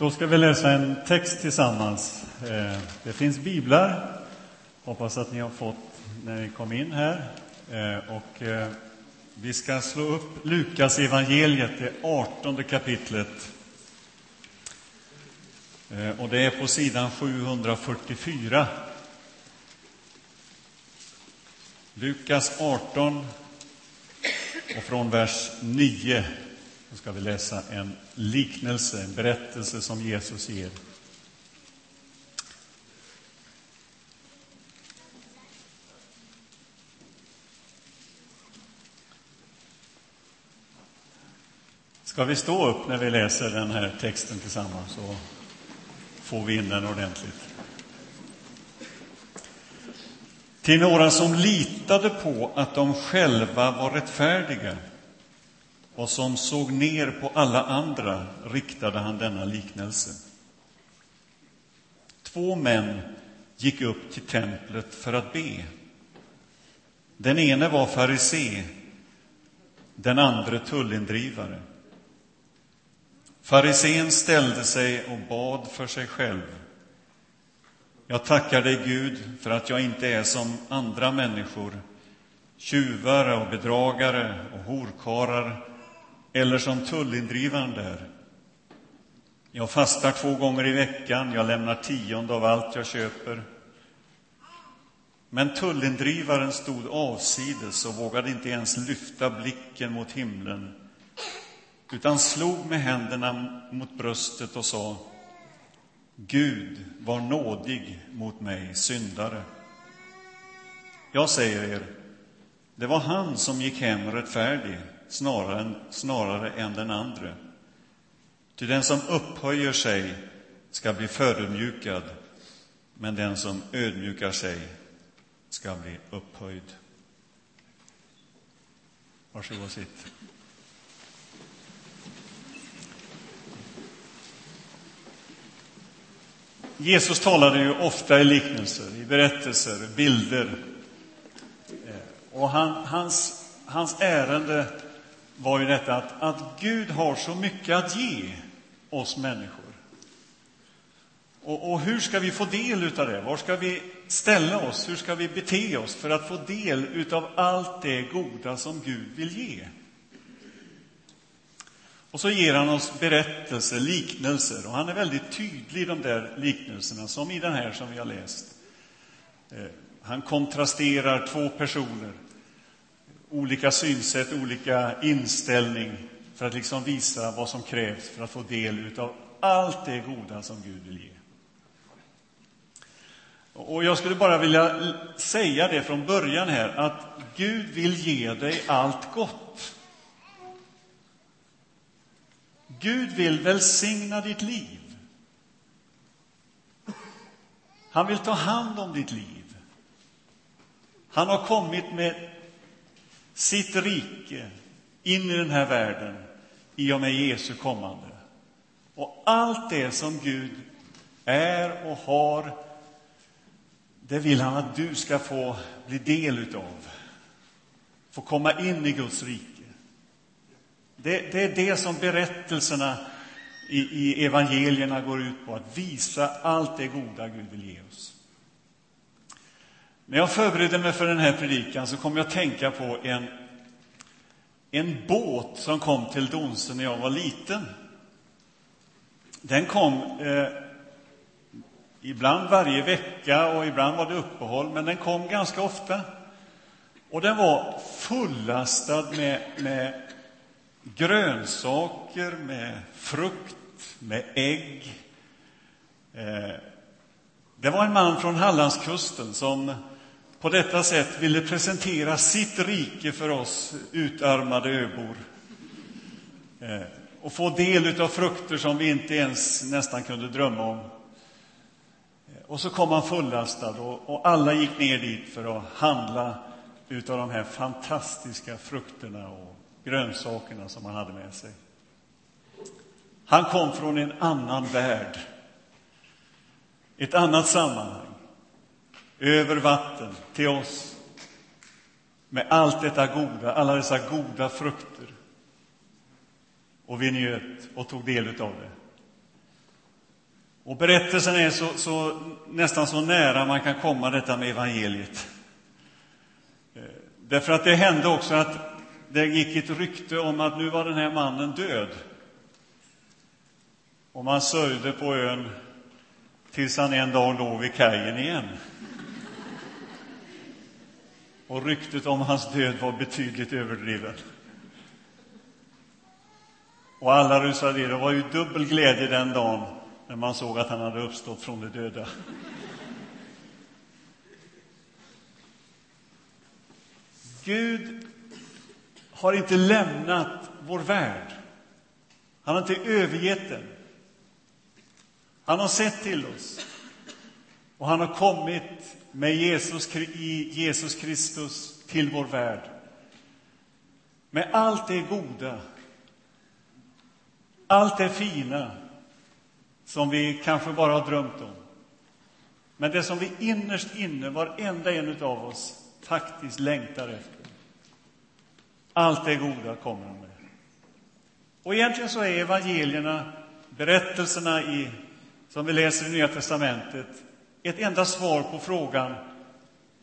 Då ska vi läsa en text tillsammans. Eh, det finns biblar. Hoppas att ni har fått när ni kom in här. Eh, och eh, vi ska slå upp Lukas evangeliet, det 18 kapitlet. Och det är på sidan 744. Lukas 18 och från vers 9 då ska vi läsa en liknelse, en berättelse som Jesus ger. Ska vi stå upp när vi läser den här texten tillsammans så får vi in den ordentligt. Till några som litade på att de själva var rättfärdiga och som såg ner på alla andra riktade han denna liknelse. Två män gick upp till templet för att be. Den ene var farisé, den andra tullindrivare. Farisén ställde sig och bad för sig själv. Jag tackar dig, Gud, för att jag inte är som andra människor, tjuvar och bedragare och horkarar eller som tullindrivaren där. Jag fastar två gånger i veckan, jag lämnar tionde av allt jag köper. Men tullindrivaren stod avsides och vågade inte ens lyfta blicken mot himlen utan slog med händerna mot bröstet och sa Gud, var nådig mot mig, syndare. Jag säger er, det var han som gick hem rättfärdig snarare än, snarare än den andre. Ty den som upphöjer sig ska bli förödmjukad, men den som ödmjukar sig ska bli upphöjd. Varsågod och sitt. Jesus talade ju ofta i liknelser, i berättelser, bilder. Eh, och han, hans, hans ärende var ju detta att, att Gud har så mycket att ge oss människor. Och, och, hur ska vi få del av det? Var ska vi ställa oss? Hur ska vi bete oss för att få del av allt det goda som Gud vill ge? Och så ger han oss berättelser, liknelser, och han är väldigt tydlig i de där liknelserna, som i den här som vi har läst. Eh, han kontrasterar två personer olika synsätt, olika inställning för att liksom visa vad som krävs för att få del av allt det goda som Gud vill ge. Och jag skulle bara vilja säga det från början här, att Gud vill ge dig allt gott. Gud vill välsigna ditt liv. Han vill ta hand om ditt liv. Han har kommit med sitt rike in i den här världen i och med Jesu kommande. Och allt det som Gud är och har, det vill han att du ska få bli del utav. Få komma in i Guds rike. Det, det är det som berättelserna i, i evangelierna går ut på, att visa allt det goda Gud vill ge oss. När jag förberedde mig för den här predikan så kom jag att tänka på en, en båt som kom till Donsen när jag var liten. Den kom eh, ibland varje vecka och ibland var det uppehåll, men den kom ganska ofta. Och den var fullastad med, med grönsaker, med frukt, med ägg. Eh, det var en man från Hallandskusten som på detta sätt ville presentera sitt rike för oss utarmade öbor eh, och få del av frukter som vi inte ens nästan kunde drömma om. Eh, och så kom han fullastad och, och alla gick ner dit för att handla utav de här fantastiska frukterna och grönsakerna som han hade med sig. Han kom från en annan värld, ett annat sammanhang över vatten till oss med allt detta goda, alla dessa goda frukter. Och vi njöt och tog del av det. Och berättelsen är så, så, nästan så nära man kan komma detta med evangeliet. Eh, därför att det hände också att det gick ett rykte om att nu var den här mannen död. Och man sörjde på ön tills han en dag låg vid kajen igen. Och ryktet om hans död var betydligt överdriven. Och alla rusade in. Det var ju dubbel glädje den dagen när man såg att han hade uppstått från de döda. Gud har inte lämnat vår värld. Han har inte övergett den. Han har sett till oss. Och han har kommit med Jesus, i Jesus Kristus till vår värld. Med allt det goda, allt det fina som vi kanske bara har drömt om. Men det som vi innerst inne, varenda en av oss, faktiskt längtar efter. Allt det goda kommer han med. Och egentligen så är evangelierna, berättelserna i, som vi läser i Nya testamentet, ett enda svar på frågan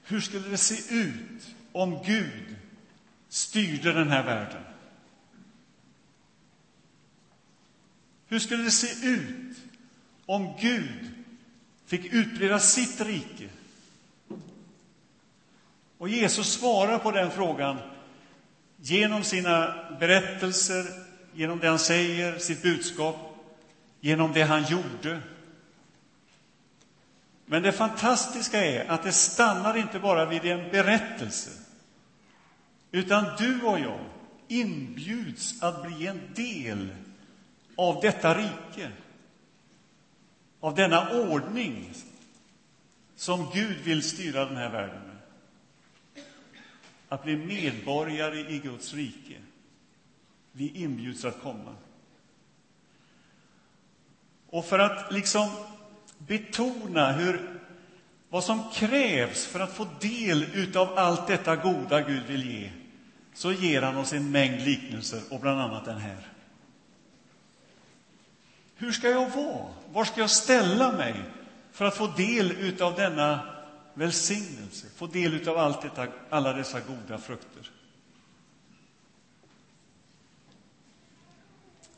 hur skulle det se ut om Gud styrde den här världen? Hur skulle det se ut om Gud fick utbreda sitt rike? Och Jesus svarar på den frågan genom sina berättelser, genom det han säger, sitt budskap, genom det han gjorde. Men det fantastiska är att det stannar inte bara vid en berättelse, utan du och jag inbjuds att bli en del av detta rike, av denna ordning som Gud vill styra den här världen med. Att bli medborgare i Guds rike. Vi inbjuds att komma. Och för att liksom betona hur, vad som krävs för att få del av allt detta goda Gud vill ge, så ger han oss en mängd liknelser, och bland annat den här. Hur ska jag vara? Var ska jag ställa mig för att få del av denna välsignelse, få del av allt detta, alla dessa goda frukter?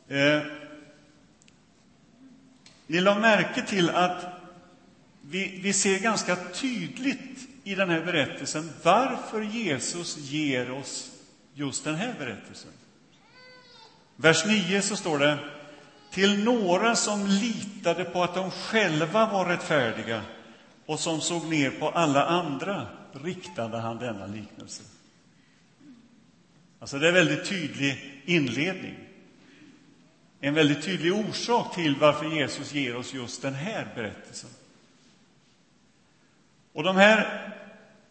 Eh, ni la märke till att vi, vi ser ganska tydligt i den här berättelsen varför Jesus ger oss just den här berättelsen. Vers 9 så står det till några som litade på att de själva var rättfärdiga och som såg ner på alla andra riktade han denna liknelse. Alltså, det är en väldigt tydlig inledning. En väldigt tydlig orsak till varför Jesus ger oss just den här berättelsen. Och de här,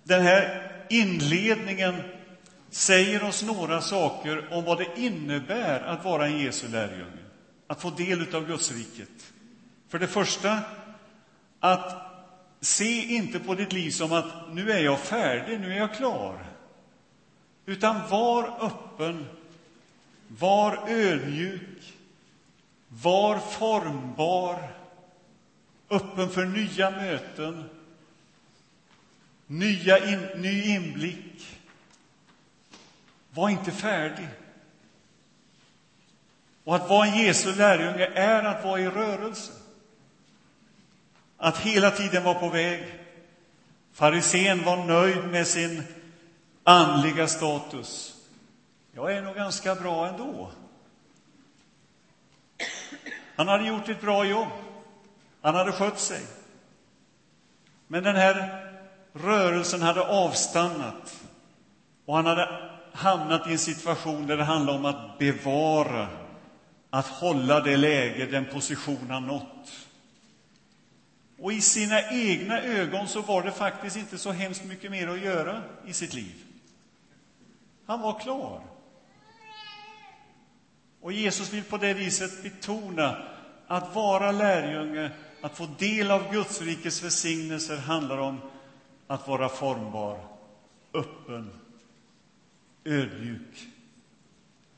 den här inledningen säger oss några saker om vad det innebär att vara en Jesu lärjunge att få del av Gudsriket. För det första, att se inte på ditt liv som att nu är jag färdig, nu är jag klar. Utan var öppen, var ödmjuk, var formbar, öppen för nya möten, nya in, ny inblick. Var inte färdig. Och att vara en Jesu lärjunge är att vara i rörelse. Att hela tiden vara på väg. Farisén var nöjd med sin andliga status. Jag är nog ganska bra ändå. Han hade gjort ett bra jobb. Han hade skött sig. Men den här rörelsen hade avstannat och han hade hamnat i en situation där det handlade om att bevara att hålla det läge, den position han nått. Och i sina egna ögon så var det faktiskt inte så hemskt mycket mer att göra i sitt liv. Han var klar. Och Jesus vill på det viset betona att vara lärjunge, att få del av Guds rikes välsignelser handlar om att vara formbar, öppen, ödmjuk,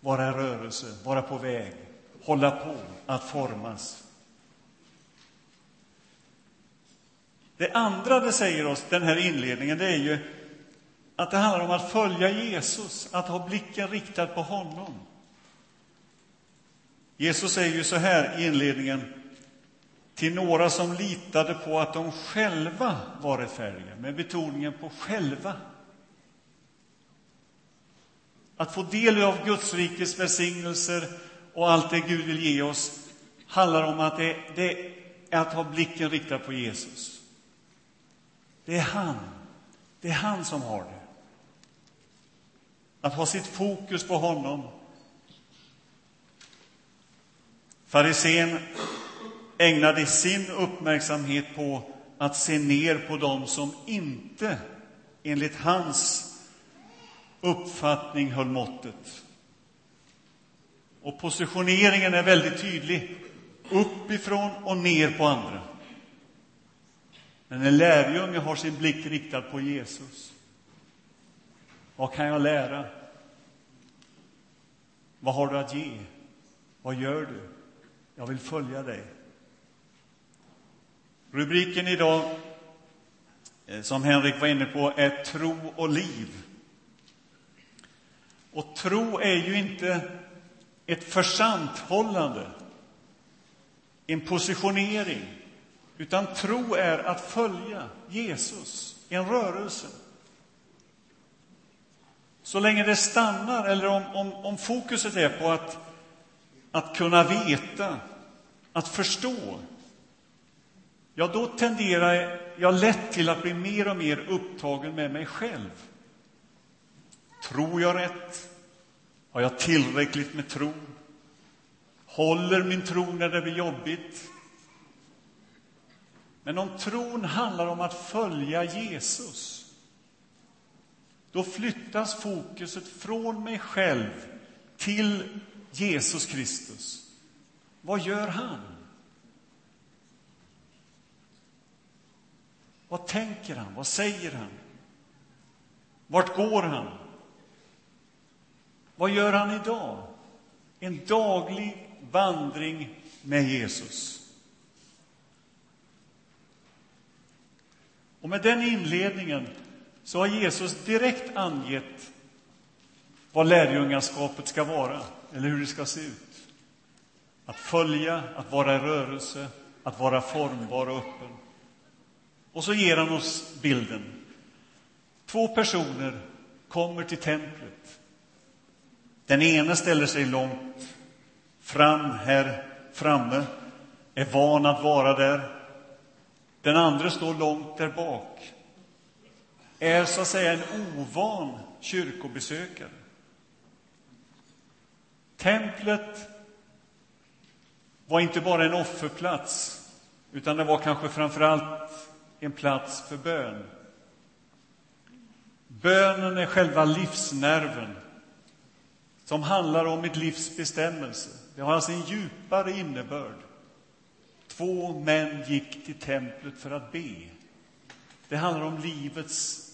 vara i rörelse, vara på väg hålla på att formas. Det andra det säger oss, den här inledningen, det är ju att det handlar om att följa Jesus, att ha blicken riktad på honom. Jesus säger ju så här i inledningen till några som litade på att de själva var rättfärdiga, med betoningen på själva. Att få del av Guds rikes välsignelser och allt det Gud vill ge oss handlar om att det, det är att ha blicken riktad på Jesus. Det är han. Det är han som har det. Att ha sitt fokus på honom. Farisén ägnade sin uppmärksamhet på att se ner på dem som inte, enligt hans uppfattning, höll måttet. Och positioneringen är väldigt tydlig, uppifrån och ner på andra. Men en lärjunge har sin blick riktad på Jesus. Vad kan jag lära? Vad har du att ge? Vad gör du? Jag vill följa dig. Rubriken idag, eh, som Henrik var inne på, är Tro och liv. Och tro är ju inte ett försanthållande, en positionering, utan tro är att följa Jesus, en rörelse. Så länge det stannar, eller om, om, om fokuset är på att, att kunna veta, att förstå, ja, då tenderar jag lätt till att bli mer och mer upptagen med mig själv. Tror jag rätt? Har jag tillräckligt med tro? Håller min tro när det blir jobbigt? Men om tron handlar om att följa Jesus, då flyttas fokuset från mig själv till Jesus Kristus. Vad gör han? Vad tänker han? Vad säger han? Vart går han? Vad gör han idag? En daglig vandring med Jesus. Och med den inledningen så har Jesus direkt angett vad lärjungaskapet ska vara, eller hur det ska se ut. Att följa, att vara i rörelse, att vara formbar och öppen. Och så ger han oss bilden. Två personer kommer till templet. Den ene ställer sig långt fram här framme, är van att vara där. Den andra står långt där bak, är så att säga en ovan kyrkobesökare. Templet var inte bara en offerplats, utan det var kanske framför allt en plats för bön. Bönen är själva livsnerven som handlar om mitt livs bestämmelse. Det har alltså en djupare innebörd. Två män gick till templet för att be. Det handlar om livets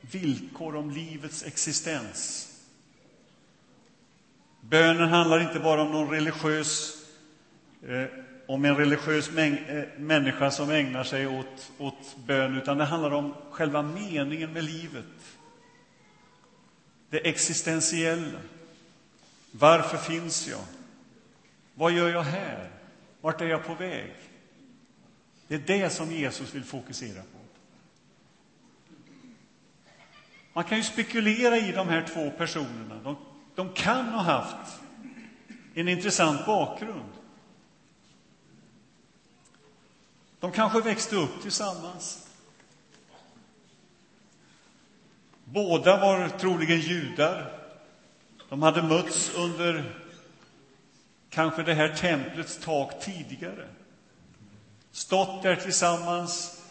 villkor, om livets existens. Bönen handlar inte bara om någon religiös, eh, om en religiös mäng, eh, människa som ägnar sig åt, åt bön, utan det handlar om själva meningen med livet. Det existentiella. Varför finns jag? Vad gör jag här? Vart är jag på väg? Det är det som Jesus vill fokusera på. Man kan ju spekulera i de här två personerna. De, de kan ha haft en intressant bakgrund. De kanske växte upp tillsammans. Båda var troligen judar. De hade mötts under kanske det här templets tak tidigare. Stått där tillsammans,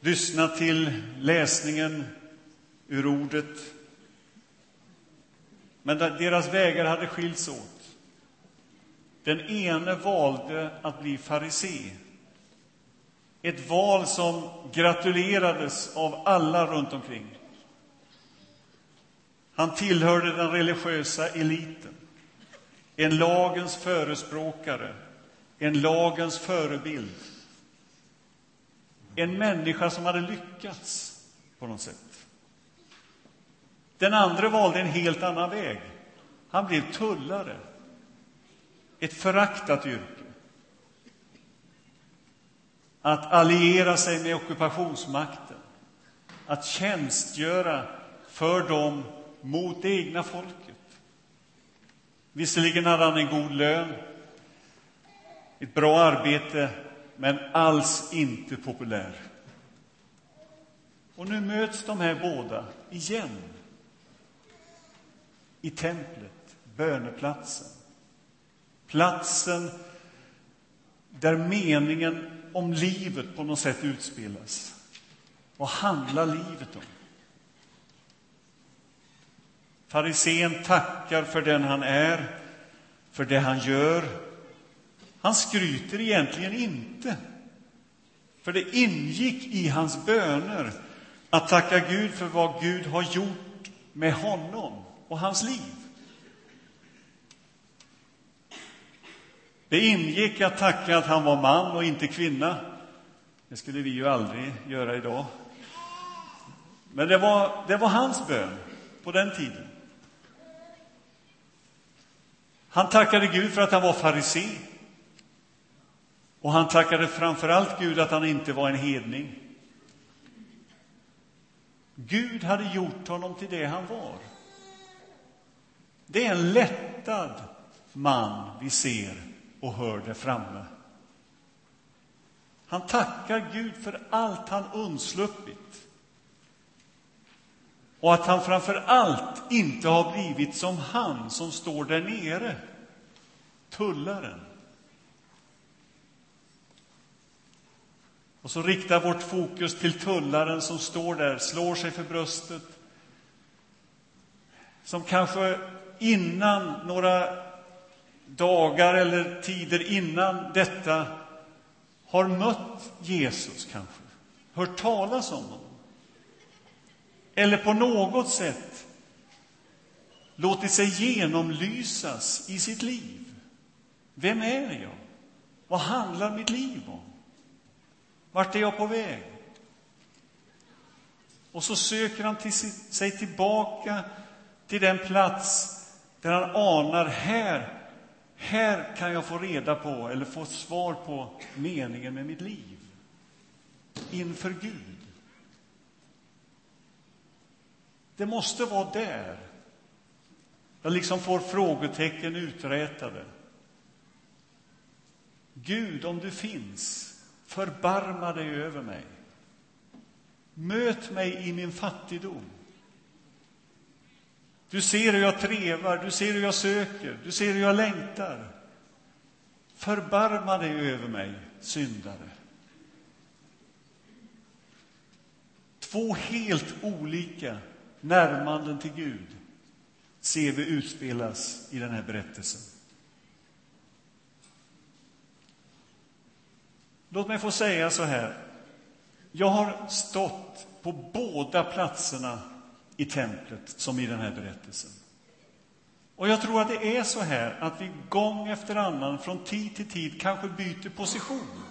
lyssnat till läsningen ur ordet. Men deras vägar hade skilts åt. Den ene valde att bli farisé. Ett val som gratulerades av alla runt omkring. Han tillhörde den religiösa eliten en lagens förespråkare, en lagens förebild. en människa som hade lyckats på något sätt. Den andra valde en helt annan väg. Han blev tullare. Ett föraktat yrke. Att alliera sig med ockupationsmakten. Att tjänstgöra för dem mot det egna folket. Visserligen hade han en god lön, ett bra arbete, men alls inte populär. Och nu möts de här båda igen i templet, böneplatsen. Platsen där meningen om livet på något sätt utspelas. Vad handlar livet om? Farisén tackar för den han är, för det han gör. Han skryter egentligen inte, för det ingick i hans böner att tacka Gud för vad Gud har gjort med honom och hans liv. Det ingick att tacka att han var man och inte kvinna. Det skulle vi ju aldrig göra idag. Men det var, det var hans bön på den tiden. Han tackade Gud för att han var farisé. Och han tackade framför allt Gud att han inte var en hedning. Gud hade gjort honom till det han var. Det är en lättad man vi ser och hör där framme. Han tackar Gud för allt han undsluppit. Och att han framför allt inte har blivit som han som står där nere, tullaren. Och så riktar vårt fokus till tullaren som står där, slår sig för bröstet. Som kanske innan, några dagar eller tider innan detta har mött Jesus kanske, hört talas om honom. Eller på något sätt låtit sig genomlysas i sitt liv. Vem är jag? Vad handlar mitt liv om? Vart är jag på väg? Och så söker han till sig tillbaka till den plats där han anar här, här kan jag få reda på eller få svar på meningen med mitt liv inför Gud. Det måste vara där jag liksom får frågetecken uträtade. Gud, om du finns, förbarma dig över mig. Möt mig i min fattigdom. Du ser hur jag trevar, du ser hur jag söker, du ser hur jag längtar. Förbarma dig över mig, syndare. Två helt olika närmanden till Gud ser vi utspelas i den här berättelsen. Låt mig få säga så här. Jag har stått på båda platserna i templet som i den här berättelsen. Och jag tror att det är så här att vi gång efter annan, från tid till tid, kanske byter position.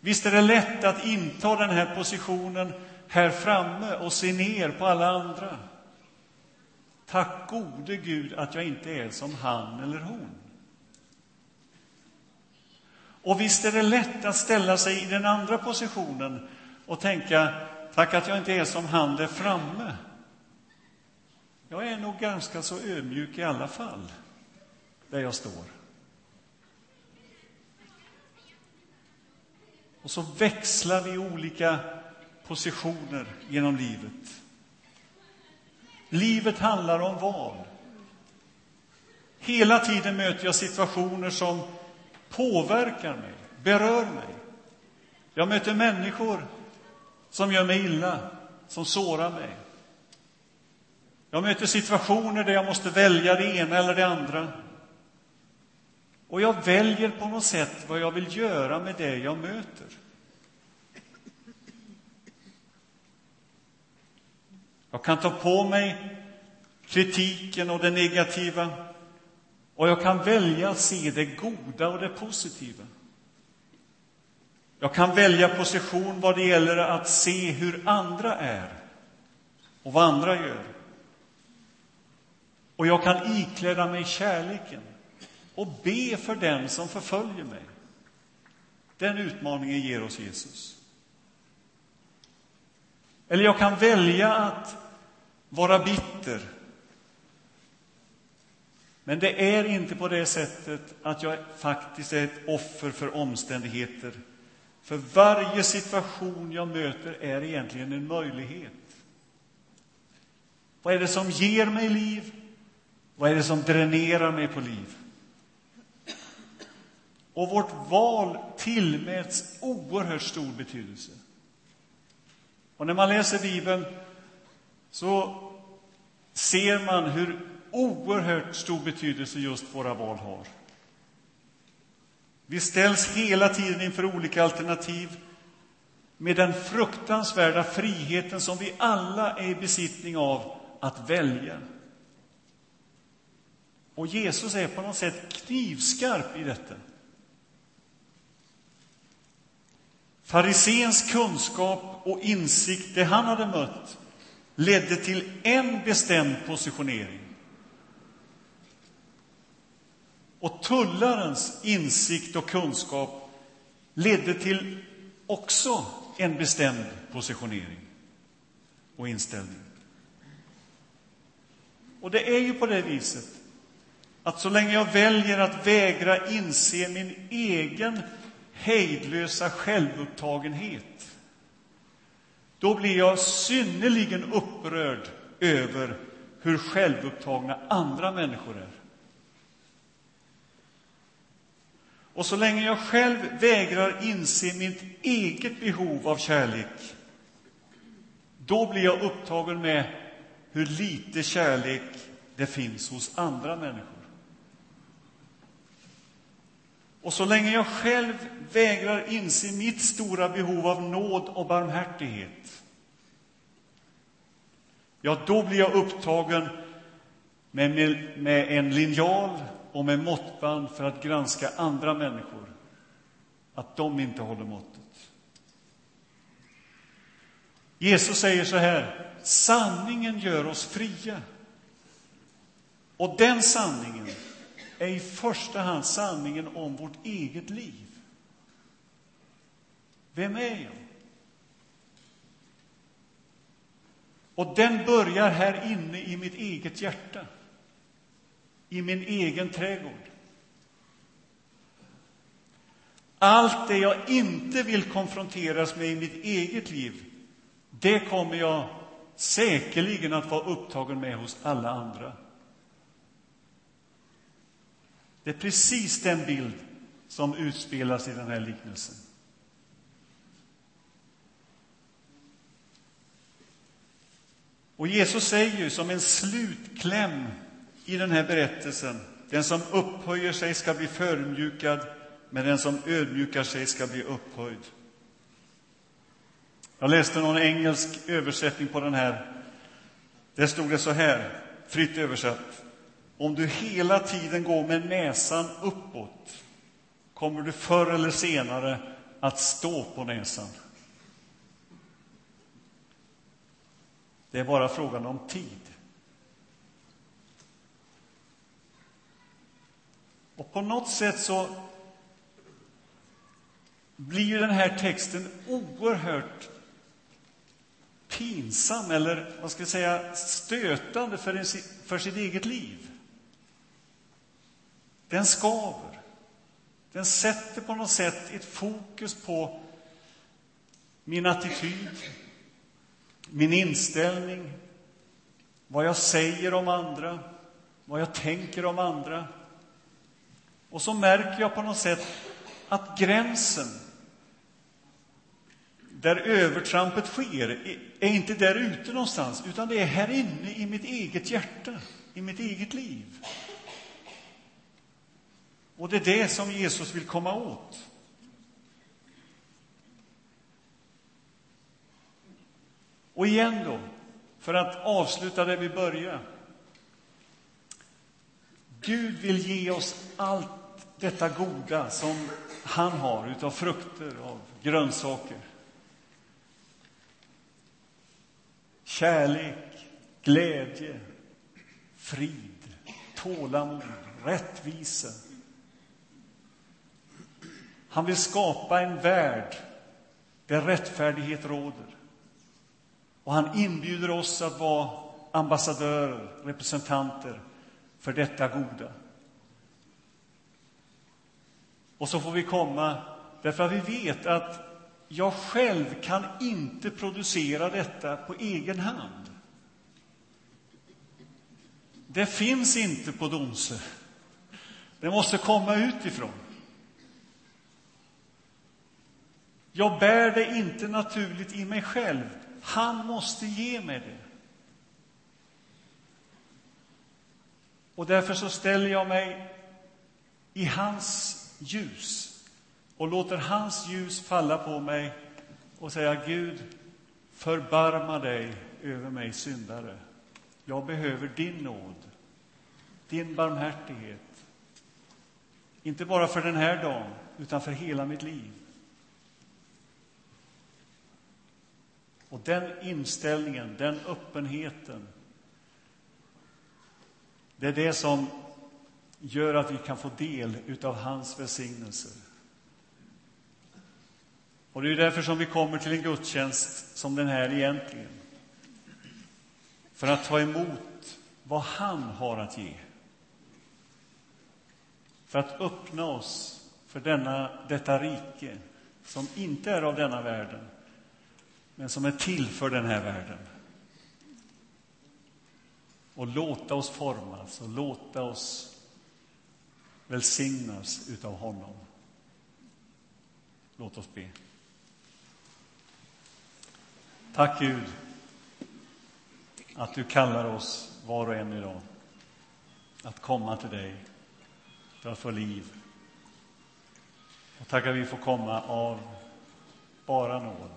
Visst är det lätt att inta den här positionen här framme och se ner på alla andra. Tack gode Gud att jag inte är som han eller hon. Och visst är det lätt att ställa sig i den andra positionen och tänka Tack att jag inte är som han där framme. Jag är nog ganska så ödmjuk i alla fall, där jag står. Och så växlar vi olika positioner genom livet. Livet handlar om val. Hela tiden möter jag situationer som påverkar mig, berör mig. Jag möter människor som gör mig illa, som sårar mig. Jag möter situationer där jag måste välja det ena eller det andra. Och jag väljer på något sätt vad jag vill göra med det jag möter. Jag kan ta på mig kritiken och det negativa och jag kan välja att se det goda och det positiva. Jag kan välja position vad det gäller att se hur andra är och vad andra gör. Och jag kan ikläda mig kärleken och be för den som förföljer mig. Den utmaningen ger oss Jesus. Eller jag kan välja att vara bitter. Men det är inte på det sättet att jag faktiskt är ett offer för omständigheter. För varje situation jag möter är egentligen en möjlighet. Vad är det som ger mig liv? Vad är det som dränerar mig på liv? Och vårt val tillmäts oerhört stor betydelse. Och när man läser Bibeln så ser man hur oerhört stor betydelse just våra val har. Vi ställs hela tiden inför olika alternativ med den fruktansvärda friheten som vi alla är i besittning av att välja. Och Jesus är på något sätt knivskarp i detta. Farisens kunskap och insikt, det han hade mött, ledde till en bestämd positionering. Och tullarens insikt och kunskap ledde till också en bestämd positionering och inställning. Och det är ju på det viset att så länge jag väljer att vägra inse min egen hejdlösa självupptagenhet, då blir jag synnerligen upprörd över hur självupptagna andra människor är. Och så länge jag själv vägrar inse mitt eget behov av kärlek, då blir jag upptagen med hur lite kärlek det finns hos andra människor. Och så länge jag själv vägrar inse mitt stora behov av nåd och barmhärtighet, ja, då blir jag upptagen med, med en linjal och med måttband för att granska andra människor, att de inte håller måttet. Jesus säger så här, sanningen gör oss fria. Och den sanningen är i första hand sanningen om vårt eget liv. Vem är jag? Och den börjar här inne i mitt eget hjärta, i min egen trädgård. Allt det jag inte vill konfronteras med i mitt eget liv, det kommer jag säkerligen att vara upptagen med hos alla andra. Det är precis den bild som utspelas i den här liknelsen. Och Jesus säger ju som en slutkläm i den här berättelsen den som upphöjer sig ska bli förmjukad, men den som ödmjukar sig ska bli upphöjd. Jag läste någon engelsk översättning på den här. Där stod det så här, fritt översatt. Om du hela tiden går med näsan uppåt kommer du förr eller senare att stå på näsan. Det är bara frågan om tid. Och på något sätt så blir ju den här texten oerhört pinsam eller vad ska jag säga, stötande för, en, för sitt eget liv. Den skaver. Den sätter på något sätt ett fokus på min attityd, min inställning, vad jag säger om andra, vad jag tänker om andra. Och så märker jag på något sätt att gränsen där övertrampet sker är inte där ute någonstans, utan det är här inne i mitt eget hjärta, i mitt eget liv. Och det är det som Jesus vill komma åt. Och igen då, för att avsluta där vi började. Gud vill ge oss allt detta goda som han har utav frukter, av grönsaker. Kärlek, glädje, frid, tålamod, rättvisa. Han vill skapa en värld där rättfärdighet råder. Och han inbjuder oss att vara ambassadörer, representanter för detta goda. Och så får vi komma, därför att vi vet att jag själv kan inte producera detta på egen hand. Det finns inte på Domsö. Det måste komma utifrån. Jag bär det inte naturligt i mig själv. Han måste ge mig det. Och därför så ställer jag mig i hans ljus och låter hans ljus falla på mig och säga Gud, förbarma dig över mig syndare. Jag behöver din nåd, din barmhärtighet. Inte bara för den här dagen, utan för hela mitt liv. Och den inställningen, den öppenheten, det är det som gör att vi kan få del av hans välsignelser. Och det är därför som vi kommer till en gudstjänst som den här egentligen. För att ta emot vad han har att ge. För att öppna oss för denna, detta rike som inte är av denna världen, men som är till för den här världen. Och låta oss formas och låta oss välsignas utav honom. Låt oss be. Tack Gud att du kallar oss var och en idag att komma till dig för att få liv. Och tack att vi får komma av bara nåd.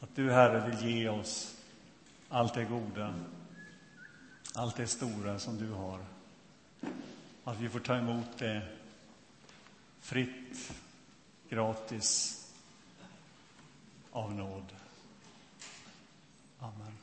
Att du, Herre, vill ge oss allt det goda allt det stora som du har. Att vi får ta emot det fritt, gratis, av nåd. Amen.